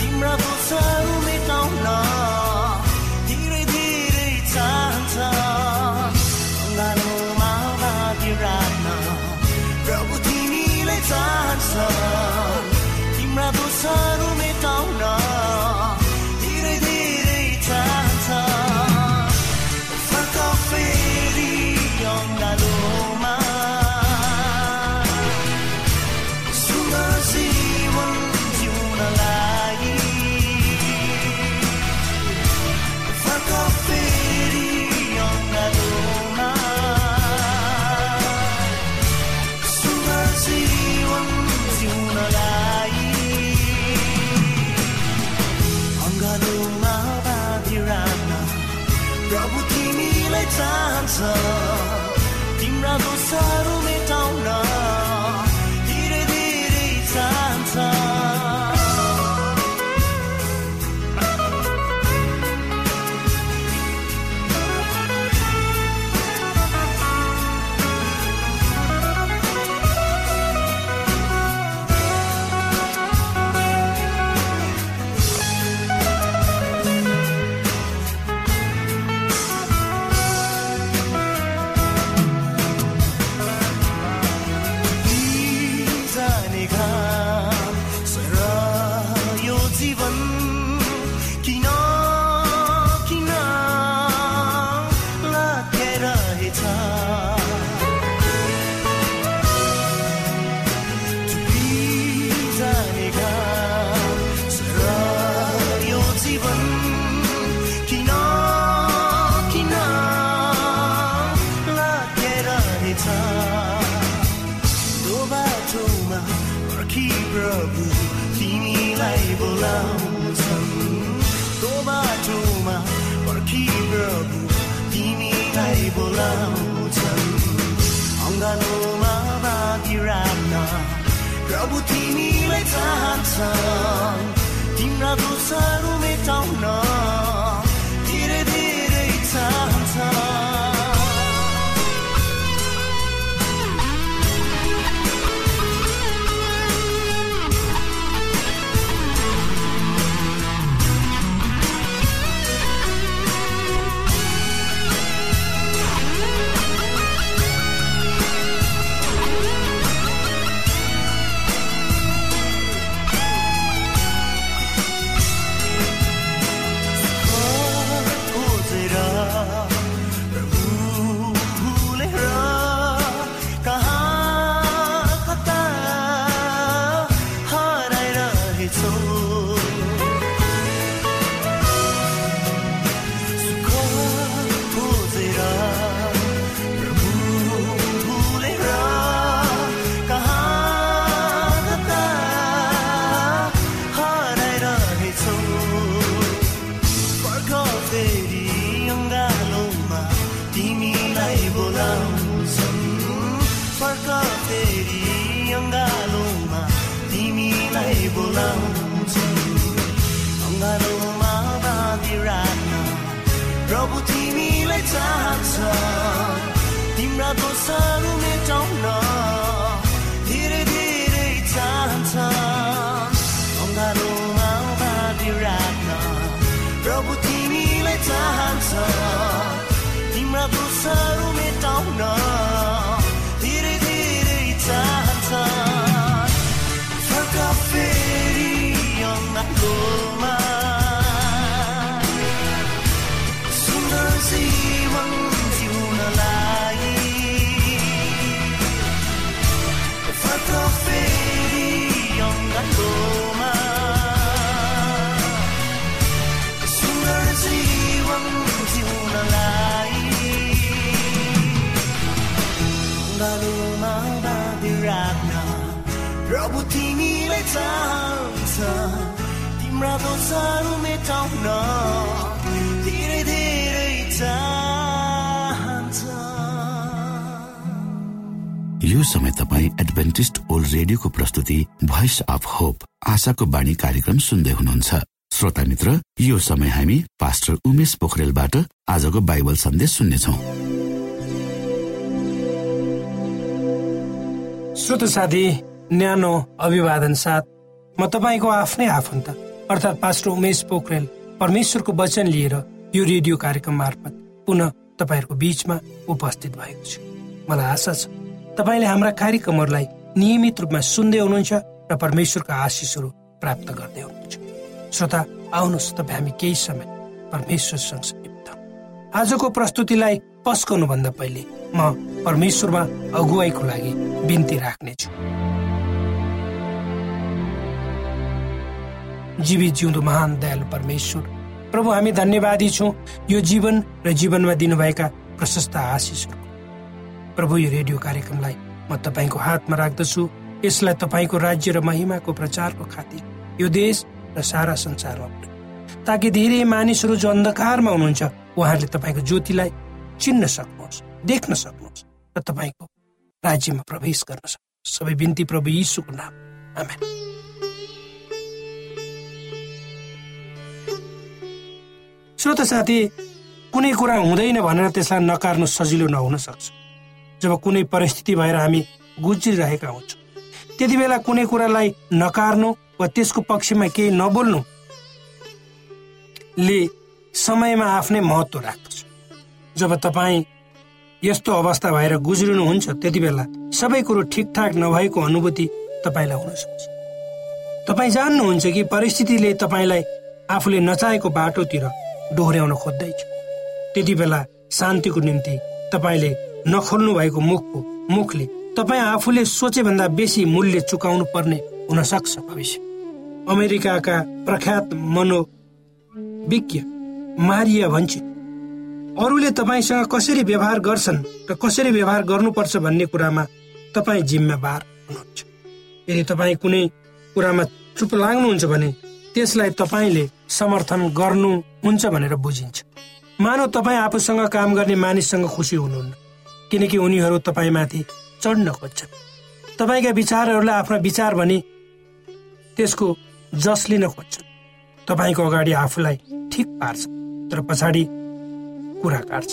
तिम्रा दोषहरू मेटाउन बोलाउँछन् अङ्गालोमा बाँकी राख्न प्रभु तिमीलाई चाहन्छ तिम्रा दोषहरू मेटाउन प्रभु तिमीलाई चाहन्छ तिम्रा दोषहरू मेटाउन तिम्रा दोषहरू मेटाउन धेरै धेरै चाहन्छ। यो समय तपाईँ एडभेन्टिस्ट ओल्ड रेडियोको प्रस्तुति भोइस अफ होप आशाको बाणी कार्यक्रम सुन्दै हुनुहुन्छ। श्रोता मित्र यो समय हामी पास्टर उमेश पोखरेलबाट आजको बाइबल सन्देश सुन्नेछौ। श्रोत साथी न्यानो अभिवादन साथ म तपाईँको आफ्नै आफन्त। अर्थात् पास्टर उमेश पोखरेल परमेश्वरको वचन लिएर यो रेडियो कार्यक्रम मार्फत पुनः तपाईँहरूको बीचमा उपस्थित भएको छु। मलाई आशा छ तपाईँले हाम्रा कार्यक्रमहरूलाई नियमित रूपमा सुन्दै हुनुहुन्छ र परमेश्वरका आशिषहरू प्राप्त गर्दै हुनुहुन्छ। श्रोता आउनुहोस् तपाईँ हामी केही समय परमेश्वर आजको प्रस्तुतिलाई पस्कनुभन्दा पहिले म परमेश्वरमा अगुवाईको लागि बिन्ती राख्नेछु। जीवित जिउँदो महान दयालु परमेश्वर। प्रभु हामी धन्यवादी छौँ। यो जीवन र जीवनमा दिनुभएका प्रशस्त आशिषहरू प्रभु यो रेडियो कार्यक्रमलाई म तपाईँको हातमा राख्दछु। यसलाई तपाईँको राज्य र महिमाको प्रचारको खातिर यो देश र सारा संसारमा। ताकि धेरै मानिसहरू जो अन्धकारमा हुनुहुन्छ उहाँहरूले तपाईँको ज्योतिलाई चिन्न सक्नुहोस् देख्न सक्नुहोस् र तपाईँको राज्यमा प्रवेश गर्न सक्नुहोस्। सबै बिन्ती प्रभु यीशुको नाम आमेन। श्रोत साथी कुनै कुरा हुँदैन भनेर त्यसलाई नकार्नु सजिलो नहुन सक्छ। जब कुनै परिस्थिति भएर हामी गुज्रिरहेका हुन्छौँ त्यति बेला कुनै कुरालाई नकार्नु वा त्यसको पक्षमा केही नबोल्नु ले समयमा आफ्नै महत्व राख्दछ। जब तपाईँ यस्तो अवस्था भएर गुज्रिनुहुन्छ त्यति बेला सबै कुरो ठिकठाक नभएको अनुभूति तपाईँलाई हुन सक्छ। तपाईँ जान्नुहुन्छ कि परिस्थितिले तपाईँलाई आफूले नचाहेको बाटोतिर डोहोऱ्याउन खोज्दैछ। त्यति बेला शान्तिको निम्ति तपाईँले नखोल्नु भएको मुखको मुखले तपाईँ आफूले सोचे भन्दा बेसी मूल्य चुकाउनु पर्ने हुन सक्छ भविष्य। अमेरिकाका प्रख्यात मनोविज्ञ मारिया भन्छन् अरूले तपाईँसँग कसरी व्यवहार गर्छन् र कसरी व्यवहार गर्नुपर्छ भन्ने कुरामा तपाईँ जिम्मेवार हुनुहुन्छ। यदि तपाईँ कुनै कुरामा चुप लाग्नुहुन्छ भने त्यसलाई तपाईँले समर्थन गर्नुहुन्छ भनेर बुझिन्छ। मानव तपाईँ आफूसँग काम गर्ने मानिससँग खुसी हुनुहुन्न किनकि उनीहरू तपाईँमाथि चढ्न खोज्छन्। तपाईँका विचारहरूलाई आफ्ना विचार भने त्यसको जस लिन खोज्छन्। तपाईँको अगाडि आफूलाई ठिक पार्छ तर पछाडि कुरा काट्छ।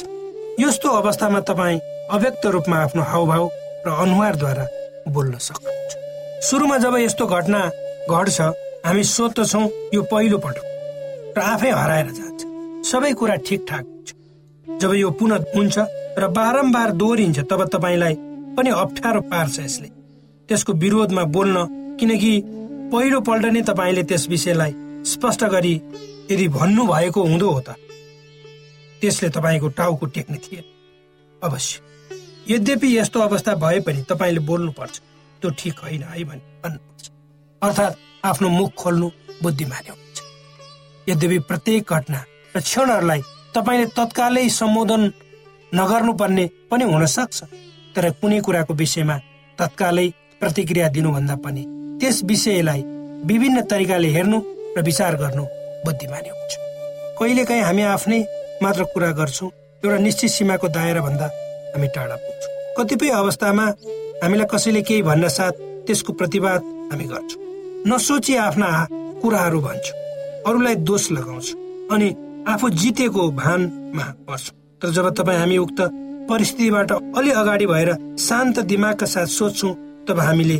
यस्तो अवस्थामा तपाईँ अव्यक्त रूपमा आफ्नो हावभाव र अनुहारद्वारा बोल्न सक्नुहुन्छ। सुरुमा जब यस्तो घटना घट्छ हामी सोध्दछौँ यो पहिलो पटक। र आफै हराएर जान्छ। सबै कुरा ठिकठाक हुन्छ। जब यो पुनः हुन्छ र बारम्बार दोहोरिन्छ तब तपाईँलाई पनि अप्ठ्यारो पार्छ यसले। त्यसको विरोधमा बोल्न किनकि पहिलो पल्ट नै तपाईँले त्यस विषयलाई स्पष्ट गरी यदि भन्नु भएको हुँदो हो त। त्यसले तपाईँको टाउको टेक्ने थिएन अवश्य। यद्यपि यस्तो अवस्था भए पनि तपाईँले बोल्नुपर्छ। त्यो ठिक होइन है भने भन्नुपर्छ। अर्थात् आफ्नो मुख खोल्नु बुद्धिमानी हुन्छ। यद्यपि प्रत्येक घटना र क्षणहरूलाई तपाईँले तत्कालै सम्बोधन नगर्नुपर्ने पनि हुन सक्छ तर कुनै कुराको विषयमा तत्कालै प्रतिक्रिया दिनुभन्दा पनि त्यस विषयलाई विभिन्न तरिकाले हेर्नु र विचार गर्नु बुद्धिमानी हुन्छ। कहिलेकाहीँ हामी आफ्नै मात्र कुरा गर्छौँ एउटा निश्चित सीमाको दायरा भन्दा हामी टाढा पुग्छौँ। कतिपय अवस्थामा हामीलाई कसैले केही भन्न साथ त्यसको प्रतिवाद हामी गर्छौँ। नसोची आफ्ना कुराहरू भन्छौँ। अरूलाई दोष लगाउँछौँ अनि आफू जितेको भानमा पर्छौँ तर जब तपाईँ हामी उक्त परिस्थितिबाट अलि अगाडि भएर शान्त दिमागका साथ सोध्छौँ तब हामीले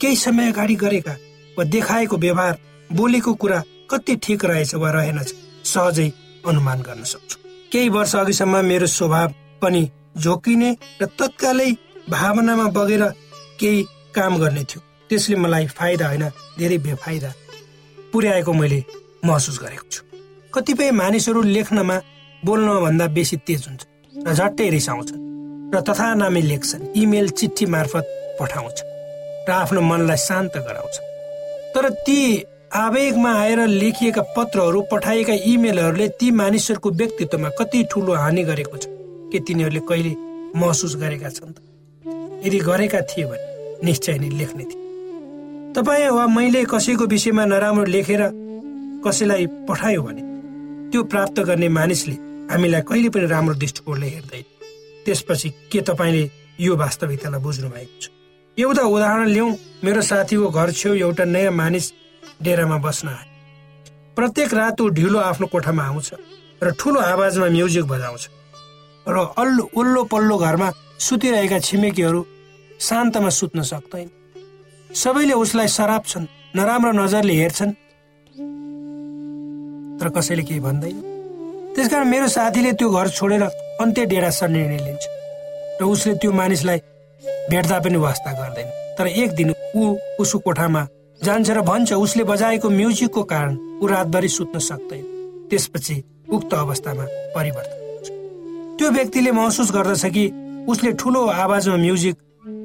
केही समय अगाडि गरेका वा देखाएको व्यवहार बोलेको कुरा कति ठिक रहेछ वा रहेनछ सहजै अनुमान गर्न सक्छौँ। केही वर्ष अघिसम्म मेरो स्वभाव पनि झोकिने र तत्कालै भावनामा बगेर केही काम गर्ने थियो। त्यसले मलाई फाइदा होइन धेरै बेफाइदा पुर्याएको मैले महसुस गरेको छु। कतिपय मानिसहरू लेख्नमा बोल्नभन्दा बेसी तेज हुन्छ र झट्टै रिसाउँछन् र तथा नामी लेख्छन् इमेल चिठी मार्फत पठाउँछ र आफ्नो मनलाई शान्त गराउँछ। तर ती आवेगमा आएर लेखिएका पत्रहरू पठाइएका इमेलहरूले ती मानिसहरूको व्यक्तित्वमा कति ठुलो हानि गरेको छ के तिनीहरूले कहिले महसुस गरेका छन् यदि गरेका थिए भने निश्चय नै लेख्ने थिए। तपाईँ वा मैले कसैको विषयमा नराम्रो लेखेर कसैलाई पठायो भने त्यो प्राप्त गर्ने मानिसले हामीलाई कहिले पनि राम्रो दृष्टिकोणले हेर्दैन। त्यसपछि के तपाईँले यो वास्तविकतालाई बुझ्नु भएको छ? एउटा उदाहरण लिउँ। मेरो साथीको घर छेउ एउटा नयाँ मानिस डेरामा बस्न आए प्रत्येक रात ऊ ढिलो आफ्नो कोठामा आउँछ र ठुलो आवाजमा म्युजिक बजाउँछ र अल्लो उल्लो पल्लो घरमा सुतिरहेका छिमेकीहरू शान्तमा सुत्न सक्दैन सबैले उसलाई सराप्छन् नराम्रो नजरले हेर्छन्। तर कसैले केही भन्दैन। त्यसकारण मेरो साथीले त्यो घर छोडेर अन्त्य डेरा निर्णय लिन्छ। र उसले त्यो मानिसलाई भेट्दा पनि वास्ता गर्दैन। तर एक दिन ऊ उसको कोठामा जान्छ र भन्छ उसले बजाएको म्युजिकको कारण ऊ रातभरि सुत्न सक्दैन। त्यसपछि उक्त अवस्थामा परिवर्तन त्यो व्यक्तिले महसुस गर्दछ कि उसले ठुलो आवाजमा म्युजिक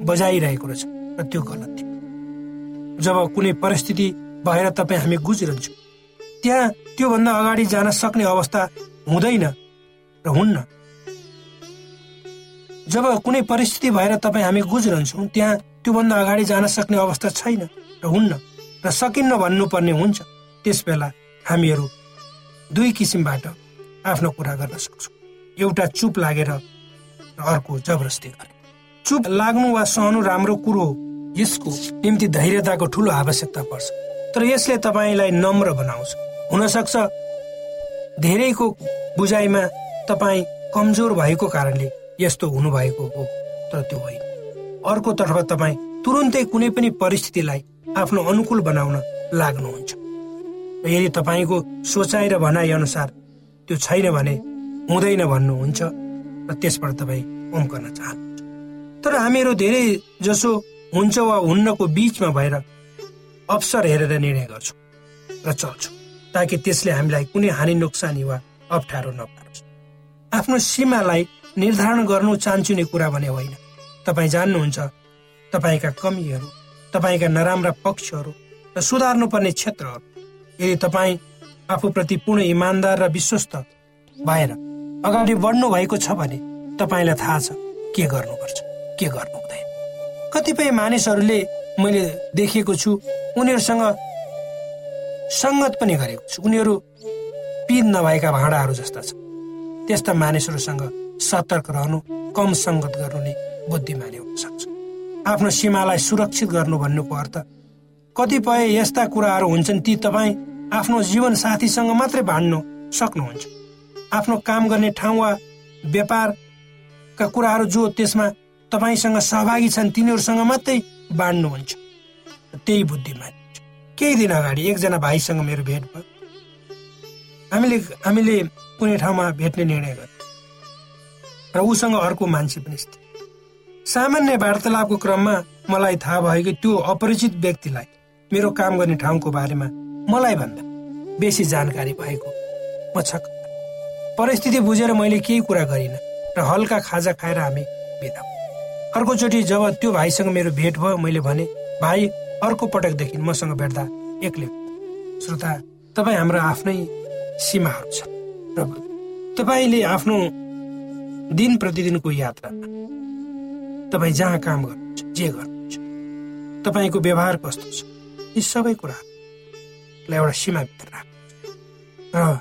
बजाइरहेको रहेछ र त्यो गलत थियो। जब कुनै परिस्थिति भएर तपाईँ हामी गुज्रन्छौँ त्यहाँ त्योभन्दा अगाडि जान सक्ने अवस्था हुँदैन र हुन्न। जब कुनै परिस्थिति भएर तपाईँ हामी गुज्रन्छौँ त्यहाँ त्योभन्दा अगाडि जान सक्ने अवस्था छैन र हुन्न र सकिन्न भन्नुपर्ने हुन्छ त्यस बेला हामीहरू दुई किसिमबाट आफ्नो कुरा गर्न सक्छौँ। एउटा चुप लागेर अर्को जबरजस्ती गरे। चुप लाग्नु वा सहनु राम्रो कुरो हो। यसको निम्ति धैर्यताको ठुलो आवश्यकता पर्छ। तर यसले तपाईँलाई नम्र बनाउँछ। हुनसक्छ धेरैको बुझाइमा तपाईँ कमजोर भएको कारणले यस्तो हुनुभएको हो तर त्यो होइन। अर्कोतर्फ तपाईँ तुरुन्तै कुनै पनि परिस्थितिलाई आफ्नो अनुकूल बनाउन लाग्नुहुन्छ। यदि तपाईँको सोचाइ र भनाइ अनुसार त्यो छैन भने हुँदैन भन्नुहुन्छ र त्यसबाट तपाईँ उम्कन चाहनुहुन्छ। तर हामीहरू धेरै जसो हुन्छ वा हुन्नको बिचमा भएर अवसर हेरेर निर्णय गर्छौँ र चल्छौँ ताकि त्यसले हामीलाई कुनै हानि नोक्सानी वा अप्ठ्यारो नपारोस् आफ्नो सीमालाई निर्धारण गर्नु चान्चुने कुरा भने होइन। तपाईँ जान्नुहुन्छ तपाईँका कमीहरू तपाईँका नराम्रा पक्षहरू र सुधार्नुपर्ने क्षेत्रहरू। यदि तपाईँ आफूप्रति पूर्ण इमान्दार र विश्वस्त भएर अगाडि बढ्नु भएको छ भने तपाईँलाई थाहा छ के गर्नुपर्छ के गर्नु। कतिपय मानिसहरूले मैले देखेको छु उनीहरूसँग सङ्गत पनि गरेको छु। उनीहरू पिद नभएका भाँडाहरू जस्ता छन्। त्यस्ता मानिसहरूसँग सतर्क रहनु कम सङ्गत गर्नु नै बुद्धिमानी हुन सक्छ। आफ्नो सीमालाई सुरक्षित गर्नु भन्नुको अर्थ कतिपय यस्ता कुराहरू हुन्छन् ती तपाईँ आफ्नो जीवन साथीसँग मात्रै बाँड्नु सक्नुहुन्छ। आफ्नो काम गर्ने ठाउँ वा व्यापारका कुराहरू जो त्यसमा तपाईँसँग सहभागी छन् तिनीहरूसँग मात्रै बाँड्नुहुन्छ। त्यही बुद्धिमानी केही दिन अगाडि एकजना भाइसँग मेरो भेट भयो। हामीले हामीले कुनै ठाउँमा भेट्ने निर्णय गर्यौँ। र उसँग अर्को मान्छे पनि सामान्य वार्तालापको क्रममा मलाई थाहा भयो कि त्यो अपरिचित व्यक्तिलाई मेरो काम गर्ने ठाउँको बारेमा मलाई भन्दा बेसी जानकारी भएको म छक परिस्थिति बुझेर मैले केही कुरा गरिनँ र हल्का खाजा खाएर हामी बिदा अर्कोचोटि जब त्यो भाइसँग मेरो भेट भयो मैले भने भाइ अर्को पटकदेखि मसँग भेट्दा एक्लै श्रोता तपाईँ हाम्रो आफ्नै सीमाहरू छ र तपाईँले आफ्नो दिन प्रतिदिनको यात्रामा तपाईँ जहाँ काम गर्नुहुन्छ जे गर्नुहुन्छ तपाईँको व्यवहार कस्तो छ यी सबै कुरालाई एउटा सीमाभित्र राख्नु र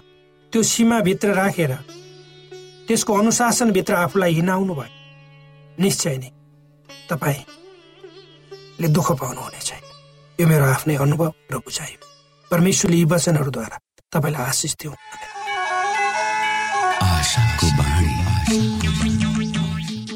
त्यो सीमाभित्र राखेर त्यसको अनुशासनभित्र आफूलाई हिँडाउनु भयो निश्चय नै। तपाईँले दुःख पाउनुहुने छैन यो मेरो आफ्नै अनुभव र बुझाइ परमेश्वरले यी वचनहरूद्वारा तपाईँलाई आशिष दिउ।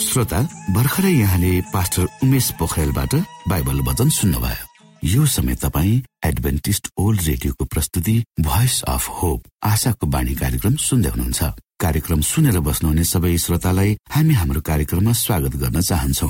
श्रोता भर्खरै यहाँले पास्टर उमेश पोखरेलबाट बाइबल वचन सुन्नुभयो। यो समय तपाईँ एडभेन्टिस्ट ओल्ड रेडियोको प्रस्तुति भोइस अफ होप आशाको बाणी कार्यक्रम सुन्दै हुनुहुन्छ। कार्यक्रम सुनेर बस्नुहुने सबै श्रोतालाई हामी हाम्रो कार्यक्रममा स्वागत गर्न चाहन्छौ।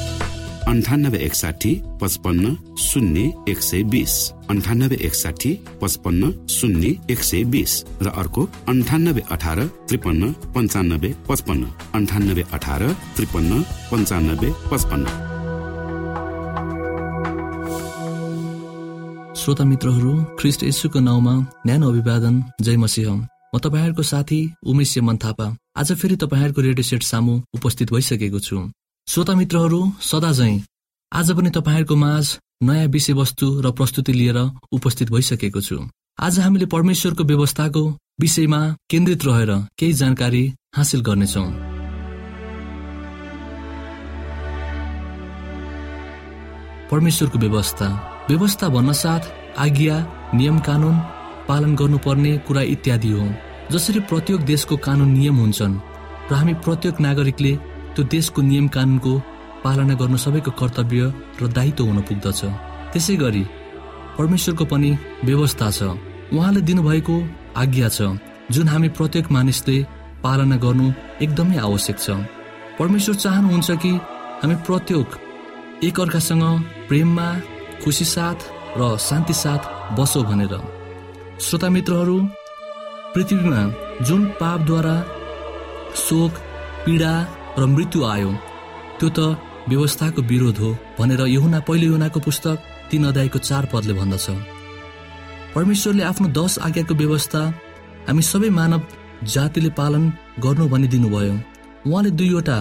अन्ठानब्बे एकसाठी पचपन्न शून्य एक सय बिस. अन्ठानब्बे एकसाठी पचपन्न शून्य एक सय बिस. र अर्को अन्ठानब्बे अठार त्रिपन्न पन्चानब्बे पचपन्न. अन्ठानब्बे अठार त्रिपन्न पन्चानब्बे पचपन्न. श्रोता मित्रहरू ख्रिस्ट यसुको नाउँमा न्यानो अभिवादन। जय मसिंह। म तपाईँहरूको साथी उमेश मन थापा। आज फेरि तपाईँहरूको रेडियो सेट सामु उपस्थित भइसकेको छु। श्रोता मित्रहरू सदा झै आज पनि तपाईँहरूको माझ नयाँ विषयवस्तु र प्रस्तुति लिएर उपस्थित भइसकेको छु। आज हामीले परमेश्वरको व्यवस्थाको विषयमा केन्द्रित रहेर केही जानकारी हासिल गर्नेछौ। परमेश्वरको व्यवस्था। व्यवस्था भन्न साथ आज्ञा नियम कानुन पालन गर्नुपर्ने कुरा इत्यादि हो। जसरी प्रत्येक देशको कानुन नियम हुन्छन् र हामी प्रत्येक नागरिकले त्यो देशको नियम कानुनको पालना गर्नु सबैको कर्तव्य र दायित्व हुन पुग्दछ। त्यसै गरी परमेश्वरको पनि व्यवस्था छ। उहाँले दिनुभएको आज्ञा छ जुन हामी प्रत्येक मानिसले पालना गर्नु एकदमै आवश्यक छ। परमेश्वर चाहनुहुन्छ कि हामी प्रत्येक एकअर्कासँग प्रेममा खुसी साथ र शान्ति साथ बसौँ भनेर। श्रोता मित्रहरू पृथ्वीमा जुन पापद्वारा शोक पीडा र मृत्यु आयो। त्यो त व्यवस्थाको विरोध हो भनेर यहुना पहिलो युनाको पुस्तक तीन अध्यायको चार पदले भन्दछ। परमेश्वरले आफ्नो दश आज्ञाको व्यवस्था हामी सबै मानव जातिले पालन गर्नु भनिदिनु भयो उहाँले दुईवटा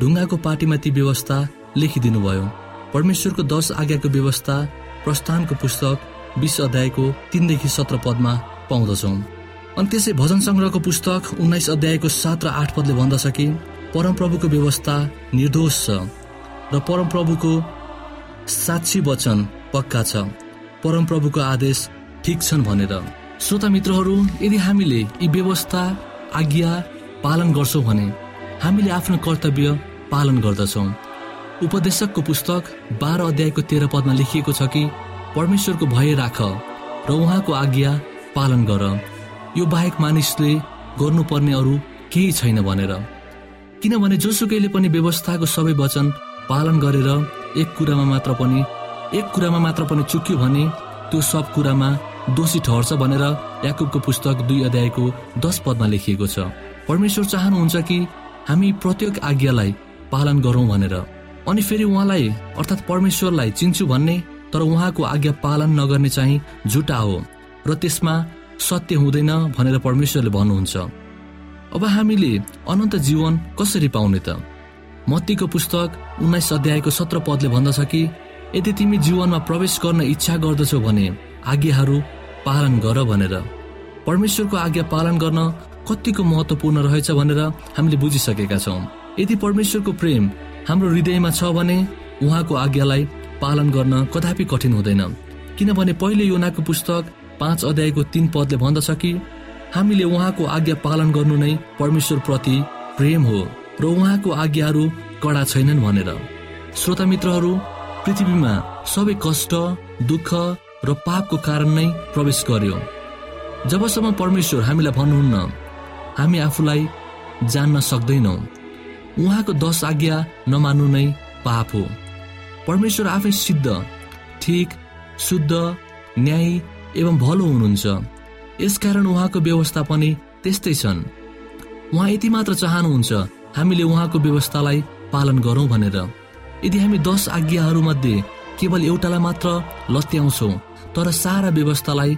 ढुङ्गाको पार्टीमा ती व्यवस्था लेखिदिनु भयो परमेश्वरको दश आज्ञाको व्यवस्था प्रस्थानको पुस्तक बिस अध्यायको तिनदेखि सत्र पदमा पाउँदछौँ। अनि त्यसै भजन सङ्ग्रहको पुस्तक उन्नाइस अध्यायको सात र आठ पदले भन्दछ कि परमप्रभुको व्यवस्था निर्दोष छ र परमप्रभुको साक्षी वचन पक्का छ। परमप्रभुको आदेश ठिक छन् भनेर। श्रोता मित्रहरू यदि हामीले यी व्यवस्था आज्ञा पालन गर्छौँ भने हामीले आफ्नो कर्तव्य पालन गर्दछौँ। उपदेशकको पुस्तक बाह्र अध्यायको तेह्र पदमा लेखिएको छ कि परमेश्वरको भय राख र उहाँको आज्ञा पालन गर। यो बाहेक मानिसले गर्नुपर्ने अरू केही छैन भनेर। किनभने जोसुकैले पनि व्यवस्थाको सबै वचन पालन गरेर एक कुरामा मात्र पनि एक कुरामा मात्र पनि चुक्यो भने त्यो सब कुरामा दोषी ठहर्छ भनेर याकुबको पुस्तक दुई अध्यायको दस पदमा लेखिएको छ। परमेश्वर चाहनुहुन्छ कि हामी प्रत्येक आज्ञालाई पालन गरौँ भनेर। अनि फेरि उहाँलाई अर्थात् परमेश्वरलाई चिन्छु भन्ने तर उहाँको आज्ञा पालन नगर्ने चाहिँ झुटा हो र त्यसमा सत्य हुँदैन भनेर परमेश्वरले भन्नुहुन्छ। अब हामीले अनन्त जीवन कसरी पाउने त? मत्तीको पुस्तक उन्नाइस अध्यायको सत्र पदले भन्दछ कि यदि तिमी जीवनमा प्रवेश गर्न इच्छा गर्दछौ भने आज्ञाहरू पालन गर भनेर। परमेश्वरको आज्ञा पालन गर्न कतिको महत्वपूर्ण रहेछ भनेर हामीले बुझिसकेका छौँ। यदि परमेश्वरको प्रेम हाम्रो हृदयमा छ भने उहाँको आज्ञालाई पालन गर्न कदापि कठिन हुँदैन। किनभने पहिले योनाको पुस्तक पाँच अध्यायको तीन पदले भन्दछ कि हामीले उहाँको आज्ञा पालन गर्नु नै परमेश्वर प्रति प्रेम हो र उहाँको आज्ञाहरू कडा छैनन् भनेर। श्रोता मित्रहरू पृथ्वीमा सबै कष्ट दुःख र पापको कारण नै प्रवेश गर्यो। जबसम्म परमेश्वर हामीलाई भन्नुहुन्न हामी आफूलाई जान्न सक्दैनौ। उहाँको दश आज्ञा नमान्नु नै पाप हो। परमेश्वर आफै सिद्ध ठिक शुद्ध न्याय एवं भलो हुनुहुन्छ। यसकारण उहाँको व्यवस्था पनि त्यस्तै छन्। उहाँ यति मात्र चाहनुहुन्छ हामीले उहाँको व्यवस्थालाई पालन गरौँ भनेर। यदि हामी दस आज्ञाहरूमध्ये केवल एउटालाई मात्र लत्याउँछौँ तर सारा व्यवस्थालाई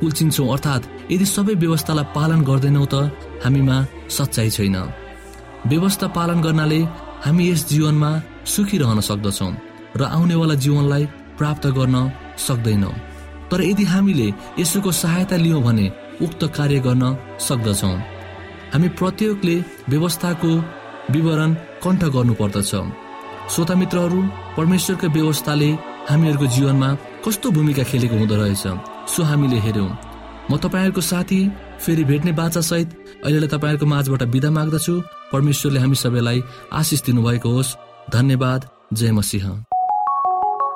कुल्चिन्छौँ अर्थात् यदि सबै व्यवस्थालाई पालन गर्दैनौँ त हामीमा सच्चाइ छैन। व्यवस्था पालन गर्नाले हामी यस जीवनमा सुखी रहन सक्दछौँ र आउनेवाला जीवनलाई प्राप्त गर्न सक्दैनौँ। तर यदि हामीले यसोको सहायता लियौँ भने उक्त कार्य गर्न सक्दछौँ। हामी प्रत्येकले व्यवस्थाको विवरण कण्ठ गर्नुपर्दछ। श्रोता मित्रहरू परमेश्वरको व्यवस्थाले हामीहरूको जीवनमा कस्तो भूमिका खेलेको हुँदो रहेछ सो हामीले हेऱ्यौँ। म तपाईँहरूको साथी फेरि भेट्ने बाचासहित अहिलेलाई तपाईँहरूको माझबाट बिदा माग्दछु। परमेश्वरले हामी सबैलाई आशिष दिनुभएको होस्। धन्यवाद। जय मसिंह।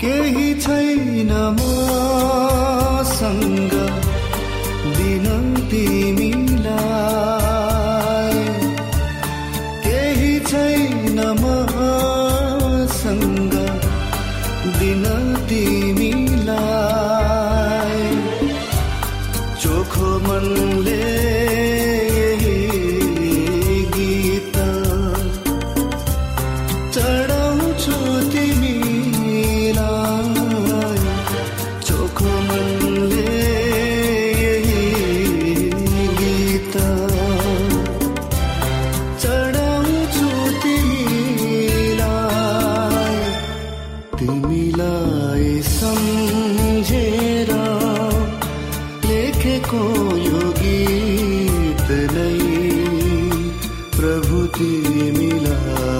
केही छैन मसँग दिनन्ती। प्रभु तिमीलाई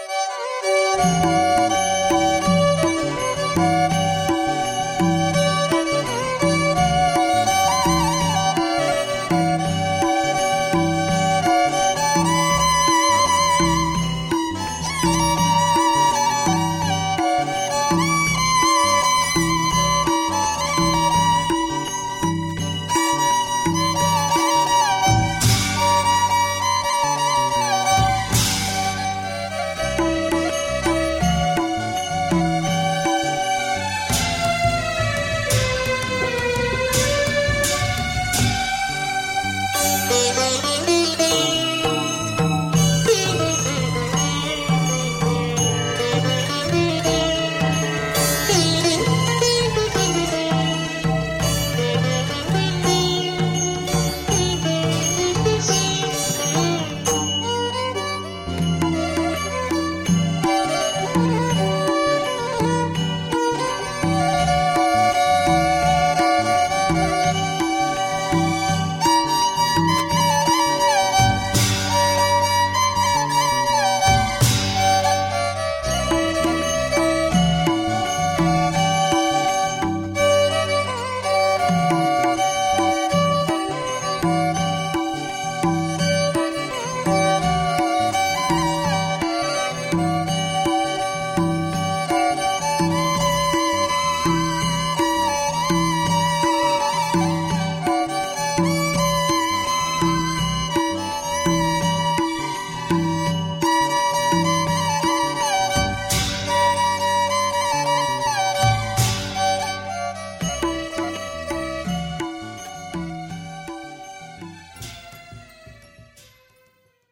Música